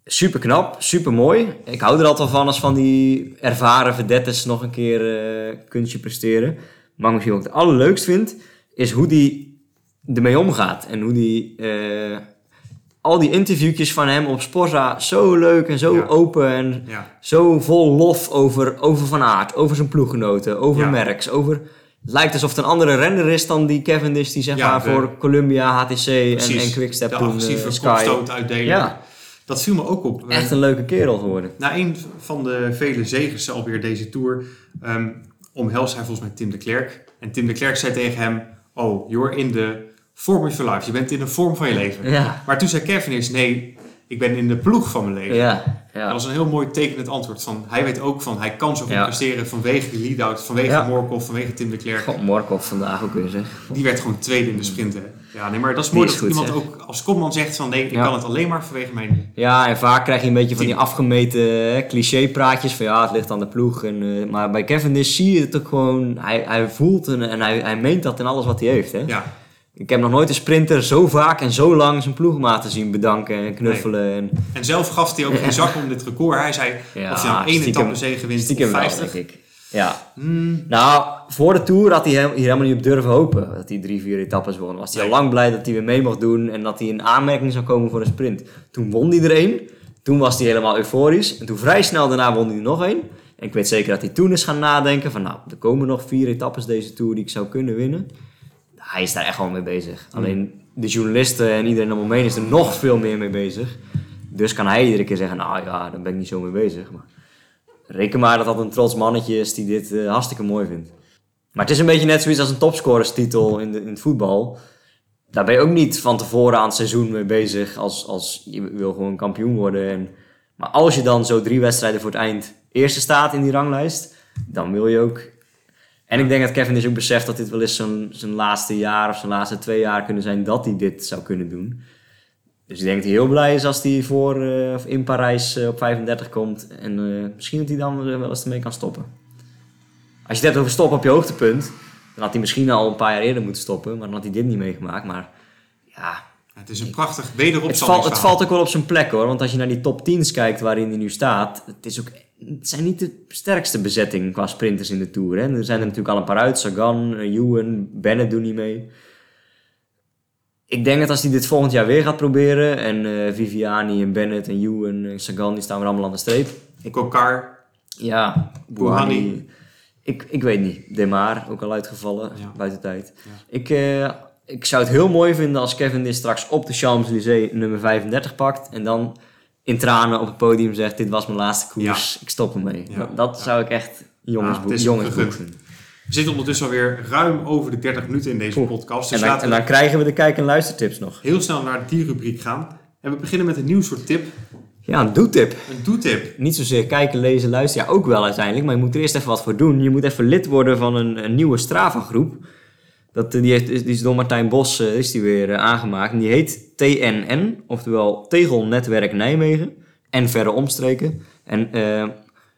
super knap, super mooi. Ik hou er altijd van als van die ervaren vedettes nog een keer eh kunstje presteren. Maar misschien wat ik het allerleukst vind, is hoe die ermee omgaat. En hoe die... eh, al die interviewtjes van hem op Sporza zo leuk en zo Ja. open en Ja, zo vol lof over, over Van Aert, over zijn ploeggenoten, over Ja. Merckx, over... Het lijkt alsof het een andere renner is dan die Cavendish die zeg maar de- voor Columbia, HTC en, precies. en Quickstep de toen agressieve eh, Sky. uitdelen. Ja, Dat viel me ook op. echt een leuke kerel geworden. Na een van de vele zegens alweer deze Tour omhelst hij volgens mij Tim de Klerk. En Tim de Klerk zei tegen hem, oh, you're in the form of your life. Je bent in de vorm van je leven. Ja, Maar toen zei Cavendish, nee, ik ben in de ploeg van mijn leven. ja, Dat ja. was een heel mooi tekenend antwoord. Van, hij weet ook van, hij kan zo goed Ja. presteren vanwege die lead-out, vanwege Ja. Morkov, vanwege Tim de Klerk. God, Morkov vandaag ook weer zeg. Die werd gewoon tweede in de sprint. Hè. Ja, nee, maar dat is mooi is dat goed, iemand zeg. ook als kopman zegt van, nee, ik kan het alleen maar vanwege mijn... Ja, en vaak krijg je een beetje van die afgemeten cliché-praatjes van ja, het ligt aan de ploeg. En, eh, maar bij Cavendish zie je het ook gewoon, hij, hij voelt en, en hij, hij meent dat in alles wat hij heeft. Hè? Ja, Ik heb nog nooit een sprinter zo vaak en zo lang zijn ploegmaten zien bedanken en knuffelen. En, En zelf gaf hij ook geen zak om dit record. Hij zei Ja, of hij nou één etappe zege wint stiekem of wel, 50. denk ik. Ja. Hmm, Nou, voor de Tour had hij hier helemaal niet op durven hopen dat hij drie, vier etappes won. Was hij Nee. al lang blij dat hij weer mee mocht doen en dat hij in aanmerking zou komen voor een sprint. Toen won hij er één. Toen was hij helemaal euforisch. En toen vrij snel daarna won hij er nog één. En ik weet zeker dat hij toen is gaan nadenken van nou, er komen nog vier etappes deze Tour die ik zou kunnen winnen. Hij is daar echt wel mee bezig. Alleen de journalisten en iedereen om hem heen is er nog veel meer mee bezig. Dus kan hij iedere keer zeggen, nou ja, daar ben ik niet zo mee bezig. Maar reken maar dat dat een trots mannetje is die dit eh, hartstikke mooi vindt. Maar het is een beetje net zoiets als een topscorerstitel in, de, in het voetbal. Daar ben je ook niet van tevoren aan het seizoen mee bezig als, als je wil gewoon kampioen worden. En, maar als je dan zo drie wedstrijden voor het eind eerste staat in die ranglijst, dan wil je ook... En ik denk dat Kevin dus ook beseft dat dit wel eens zijn, zijn laatste jaar of zijn laatste twee jaar kunnen zijn dat hij dit zou kunnen doen. Dus ik denk dat hij heel blij is als hij voor, eh, of in Parijs eh, op 35 komt. En eh, misschien dat hij dan wel eens ermee kan stoppen. Als je het hebt over stoppen op je hoogtepunt, dan had hij misschien al een paar jaar eerder moeten stoppen. Maar dan had hij dit niet meegemaakt. Maar ja, het is een prachtig het, val, wederopstandingsverhaal. het valt ook wel op zijn plek hoor. Want als je naar die top 10's kijkt waarin hij nu staat. Het, is ook, het zijn niet de sterkste bezetting qua sprinters in de Tour. Hè. Er zijn er natuurlijk al een paar uit. Sagan, Ewan, Bennett doen niet mee. Ik denk dat als hij dit volgend jaar weer gaat proberen. En eh, Viviani en Bennett en Ewan en Sagan die staan weer allemaal aan de streep. Kokar, Ja. Bouhanni. Ik, ik weet niet. Demar, ook al uitgevallen, Ja. buiten tijd. Ja. Ik, eh, ik zou het heel mooi vinden als Kevin dit straks op de Champs-Élysées nummer 35 pakt. En dan in tranen op het podium zegt, dit was mijn laatste koers, ik stop ermee. Dat, dat zou ik echt jongensboek, gegund. vinden. We zitten ondertussen alweer ruim over de 30 minuten in deze podcast. En Dus dan, en dan krijgen we de kijk- en luistertips nog. heel snel naar die rubriek gaan. En we beginnen met een nieuw soort tip. Ja, een doetip. Een doetip. Niet zozeer kijken, lezen, luisteren. Ja, ook wel uiteindelijk. Maar je moet er eerst even wat voor doen. Je moet even lid worden van een, een nieuwe Strava-groep. Dat, eh, die, heeft, die is door Martijn Bos eh, is die weer eh, aangemaakt. En die heet TNN, oftewel Tegelnetwerk Nijmegen. En verre omstreken. En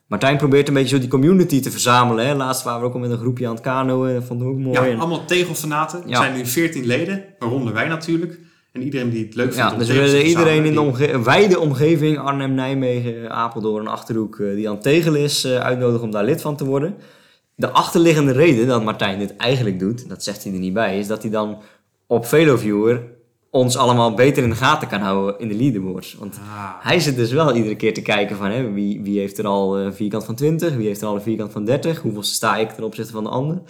Martijn probeert een beetje zo die community te verzamelen. Hè. Laatst waren we ook al met een groepje aan het kanoën. Dat vonden we ook mooi. Ja, En- allemaal tegelfanaten. Er zijn nu 14 leden, waaronder wij natuurlijk. En iedereen die het leuk vindt Ja, dus we iedereen in de omge- wijde omgeving, Arnhem, Nijmegen, Apeldoorn, Achterhoek, die aan het tegelen is, uitnodigen om daar lid van te worden. De achterliggende reden dat Martijn dit eigenlijk doet, dat zegt hij er niet bij, is dat hij dan op Veloviewer ons allemaal beter in de gaten kan houden in de leaderboards. Want Ah, hij zit dus wel iedere keer te kijken van hè, wie, wie heeft er al een vierkant van 20, wie heeft er al een vierkant van 30, hoeveel sta ik ten opzichte van de ander.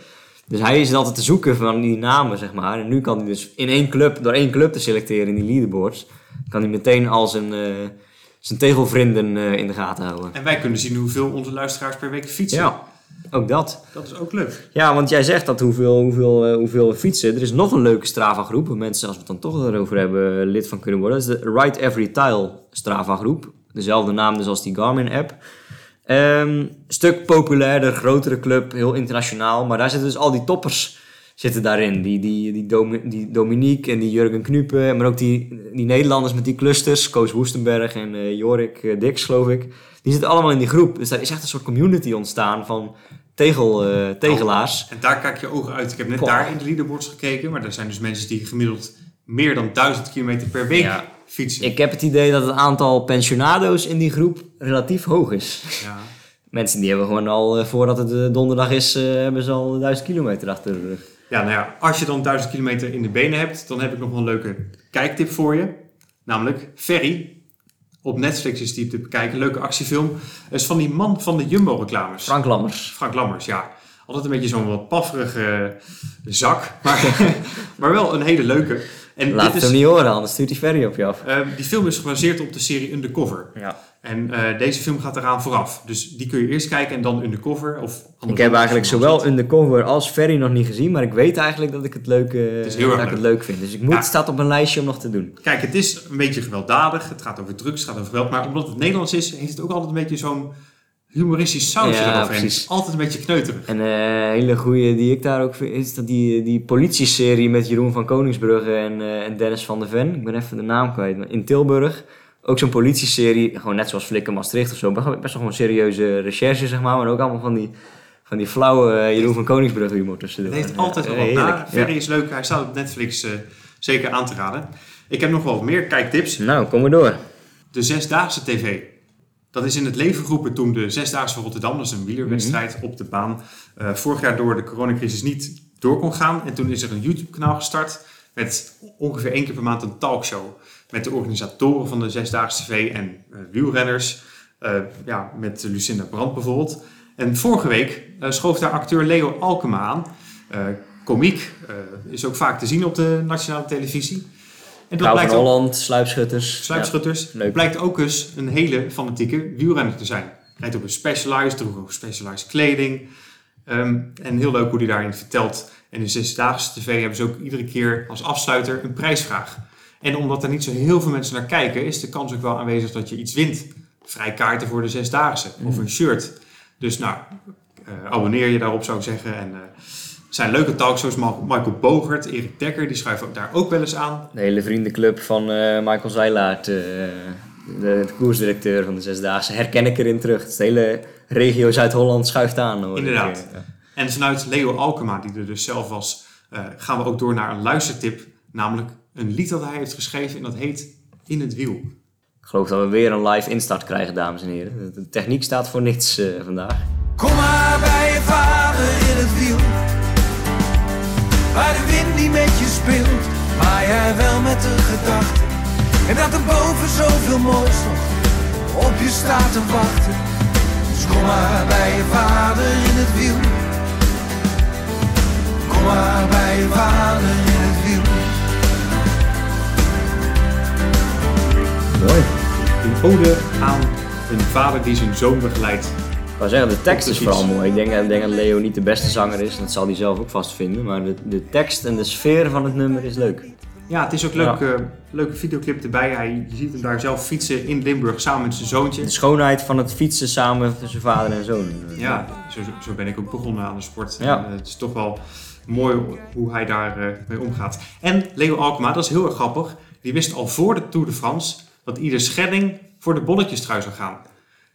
Dus hij is altijd te zoeken van die namen, zeg maar. En nu kan hij dus in één club, door één club te selecteren in die leaderboards, kan hij meteen al zijn, eh, zijn tegelvrienden eh, in de gaten houden. En wij kunnen zien hoeveel onze luisteraars per week fietsen. Ja, ook dat. Dat is ook leuk. Ja, want jij zegt dat hoeveel, hoeveel, eh, hoeveel fietsen. Er is nog een leuke Strava groep, waar mensen, als we het dan toch erover hebben, eh, lid van kunnen worden. Dat is de Ride Every Tile Strava groep. Dezelfde naam dus als die Garmin app. Ehm, stuk populairder, grotere club, heel internationaal. Maar daar zitten dus al die toppers zitten daarin. Die, die, die, Domi- die Dominique en die Jurgen Knupen. Maar ook die, die Nederlanders met die clusters. Koos Woestenberg en eh, Jorik eh, Dix, geloof ik. Die zitten allemaal in die groep. Dus daar is echt een soort community ontstaan van tegel, eh, tegelaars. En daar kijk je ogen uit. Ik heb net daar in de leaderboards gekeken. Maar er zijn dus mensen die gemiddeld meer dan 1000 kilometer per week Ja. fietsen. Ik heb het idee dat het aantal pensionado's in die groep relatief hoog is. Ja. Mensen die hebben gewoon al, eh, voordat het eh, donderdag is, hebben ze al duizend kilometer achter de rug. ja, nou ja, als je dan 1000 kilometer in de benen hebt, dan heb ik nog wel een leuke kijktip voor je. Namelijk Ferry. Op Netflix is die te bekijken. Leuke actiefilm. Dat is van die man van de Jumbo-reclames. Frank Lammers. Frank Lammers, ja. Altijd een beetje zo'n wat pafferige zak. Maar, maar wel een hele leuke. En Laat dit het is, hem niet horen, anders stuurt hij Ferry op je af. eh, die film is gebaseerd op de serie Undercover. Ja. En eh, deze film gaat eraan vooraf. Dus die kun je eerst kijken en dan Undercover. Of Ik heb eigenlijk zowel. Undercover als Ferry nog niet gezien, maar ik weet eigenlijk dat ik het leuk, is heel erg dat ik het leuk. leuk vind. Dus ik moet, Ja. staat op mijn lijstje om nog te doen. Kijk, het is een beetje gewelddadig. Het gaat over drugs, het gaat over geweld. Maar omdat het Nederlands is, heeft het ook altijd een beetje zo'n humoristisch sausje Ja, eroverheen. precies. Altijd een beetje kneuterig. En eh, een hele goede die ik daar ook vind, is dat die, die politieserie met Jeroen van Koningsbrugge en, eh, en Dennis van der Ven. Ik ben even de naam kwijt. maar In Tilburg. Ook zo'n politieserie, gewoon net zoals Flikken Maastricht of zo. Best wel best wel gewoon serieuze recherche, zeg maar. Maar ook allemaal van die, van die flauwe eh, Jeroen van Koningsbrug humor tussendoor. Het heeft altijd wel wat. heerlijk. Ferry is leuk. Hij staat op Netflix eh, zeker aan te raden. Ik heb nog wel meer kijktips. Nou, kom maar door. De Zesdaagse TV. Dat is in het leven geroepen toen de Zesdaagse van Rotterdam, dat is een wielerwedstrijd op de baan, eh, vorig jaar door de coronacrisis niet door kon gaan. En toen is er een YouTube-kanaal gestart met ongeveer één keer per maand een talkshow. Met de organisatoren van de Zesdaagse TV en eh, wielrenners. Eh, ja, met Lucinda Brandt bijvoorbeeld. En vorige week schoof daar acteur Leo Alkema aan. Komiek, is ook vaak te zien op de nationale televisie. En van blijkt ook- Holland, sluipschutters. Sluipschutters. Ja. Blijkt ook eens een hele fanatieke wielrenner te zijn. Rijdt op een Specialized, droeg ook Specialized kleding. Ehm, en heel leuk hoe hij daarin vertelt. En in Zesdaagse TV hebben ze ook iedere keer als afsluiter een prijsvraag. En omdat er niet zo heel veel mensen naar kijken, is de kans ook wel aanwezig dat je iets wint. Vrijkaarten voor de Zesdaagse of een shirt. Dus nou, eh, abonneer je daarop zou ik zeggen. En eh, zijn leuke talkshows. Michael Bogert, Erik Dekker, die schuiven ook daar ook wel eens aan. De hele vriendenclub van eh, Michael Zeilaert, eh, de, de koersdirecteur van de Zesdaagse, herken ik erin terug. Het hele regio Zuid-Holland schuift aan. Hoor. Inderdaad. Eh, En vanuit Leo Alkema, die er dus zelf was, eh, gaan we ook door naar een luistertip. Namelijk een lied dat hij heeft geschreven en dat heet In het Wiel. Ik geloof dat we weer een live instart krijgen, dames en heren. De techniek staat voor niets eh, vandaag. Kom maar bij je vader in het wiel. Waar de wind niet met je speelt, maar jij wel met de gedachte. En dat er boven zoveel moois nog op je staat te wachten. Dus kom maar bij je vader in het wiel. Kom maar bij je vader in het wiel. Mooi. Een ode aan een vader die zijn zoon begeleidt. Ik wou zeggen, de tekst is vooral mooi. Ik denk, ik denk dat Leo niet de beste zanger is. Dat zal hij zelf ook vast vinden. Maar de, de tekst en de sfeer van het nummer is leuk. Ja, het is ook leuk, eh, leuke videoclip erbij. Hij, je ziet hem daar zelf fietsen in Limburg samen met zijn zoontje. De schoonheid van het fietsen samen tussen vader en zoon. Ja, zo, zo ben ik ook begonnen aan de sport. Ja. En, eh, het is toch wel mooi hoe hij daar eh, mee omgaat. En Leo Alkema, dat is heel erg grappig. Die wist al voor de Tour de France dat Ieder Schelling voor de bolletjestrui zou gaan.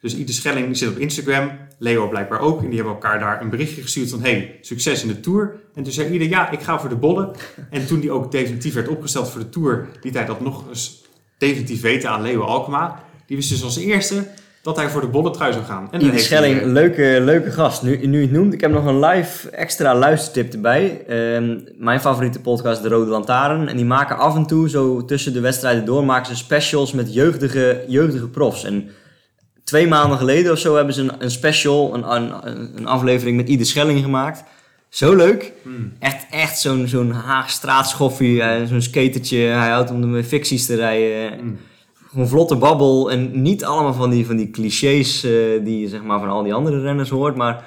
Dus Ieder Schelling zit op Instagram, Leo blijkbaar ook. En die hebben elkaar daar een berichtje gestuurd van... hey, succes in de Tour. En toen zei Ieder, ja, ik ga voor de bollen. En toen die ook definitief werd opgesteld voor de Tour... liet hij dat nog eens definitief weten aan Leo Alkema. Die wist dus als eerste dat hij voor de bolletrui zou gaan. En Ieder hij, Schelling, leuke, leuke gast. Nu, nu je het noemt, ik heb nog een live extra luistertip erbij. Ehm, mijn favoriete podcast, De Rode Lantaarn. En die maken af en toe, zo tussen de wedstrijden door, maken ze specials met jeugdige, jeugdige profs. En twee maanden geleden of zo hebben ze een, een special, een, een, een aflevering met Ieder Schelling gemaakt. Zo leuk. hmm. Echt, echt zo'n zo'n Haagstraatschoffie, eh, zo'n skatertje. Hij houdt om de ficties te rijden. Mm. Gewoon vlotte babbel en niet allemaal van die, van die clichés eh, die je zeg maar van al die andere renners hoort. Maar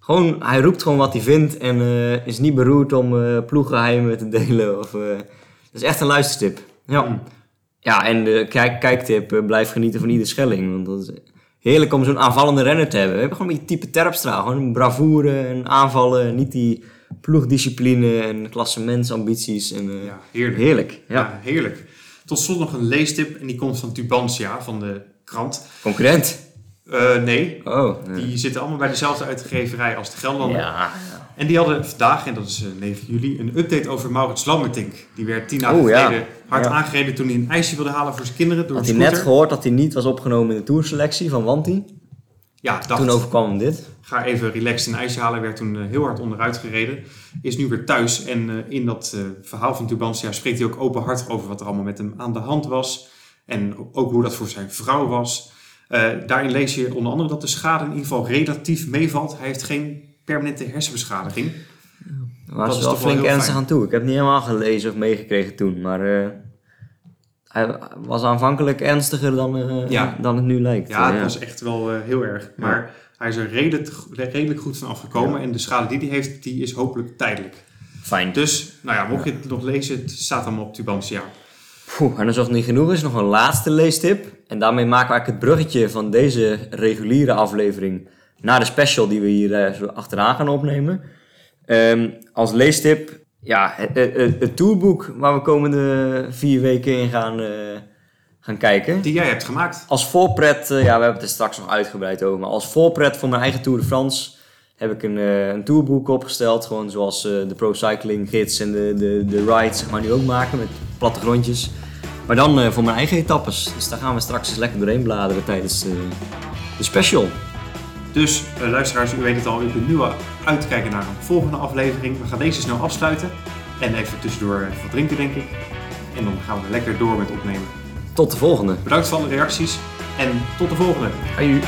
gewoon, hij roept gewoon wat hij vindt en eh, is niet beroerd om eh ploeggeheimen te delen. Of, dat is echt een luistertip. Ja, Mm. ja en de kijk, kijktip, blijf genieten van ieder Schelling. Want dat is heerlijk om zo'n aanvallende renner te hebben. We hebben gewoon een beetje type Terpstra. Gewoon bravoure en aanvallen. Niet die ploegdiscipline en klassementsambities. En, eh, Ja, heerlijk. Heerlijk, ja. Ja, heerlijk. Tot slot nog een leestip en die komt van Tubantia van de krant. Concurrent. Eh, nee, Oh. die zitten allemaal bij dezelfde uitgeverij als de Gelderlander. Ja, En die hadden vandaag, en dat is eh, 9 juli, een update over Maurits Lammertink. Die werd tien dagen ja. geleden hard Ja. aangereden toen hij een ijsje wilde halen voor zijn kinderen door had hij net gehoord dat hij niet was opgenomen in de tourselectie van Wanti. Ja, dacht, Toen overkwam hem dit. ga even relaxed een ijsje halen. Werd toen eh, heel hard onderuit gereden. Is nu weer thuis. En eh, in dat eh, verhaal van Tubantia spreekt hij ook openhartig over wat er allemaal met hem aan de hand was. En ook hoe dat voor zijn vrouw was. Eh, daarin lees je onder andere dat de schade in ieder geval relatief meevalt. Hij heeft geen permanente hersenbeschadiging. Daar was Dat is wel flink ernstig fijn. aan toe. Ik heb het niet helemaal gelezen of meegekregen toen. Maar eh, hij was aanvankelijk ernstiger dan, eh, Ja. dan het nu lijkt. Ja, het was echt wel eh, heel erg. Maar hij is er redelijk, redelijk goed van afgekomen. En de schade die hij heeft, die is hopelijk tijdelijk. Fijn. Dus, nou ja, mocht je het nog lezen, het staat allemaal op Tubantia. Poeh, en alsof het niet genoeg is, nog een laatste leestip. En daarmee maken we eigenlijk het bruggetje van deze reguliere aflevering naar de special die we hier eh, achteraan gaan opnemen. Ehm, als leestip, ja, het, het, tourboek waar we komende vier weken in gaan, eh, gaan kijken. Die jij hebt gemaakt. Als voorpret, eh, ja, we hebben het er straks nog uitgebreid over, maar als voorpret voor mijn eigen Tour de France heb ik een, een tourboek opgesteld. Gewoon zoals de Pro Cycling gids en de, de, de rides zeg maar, nu ook maken met plattegrondjes. Maar dan voor mijn eigen etappes. Dus daar gaan we straks eens lekker doorheen bladeren tijdens de special. Dus eh, luisteraars, u weet het al, u kunt nu al uitkijken naar een volgende aflevering. We gaan deze snel afsluiten. En even tussendoor wat drinken, denk ik. En dan gaan we er lekker door met opnemen. Tot de volgende. Bedankt voor alle reacties en tot de volgende. Aju.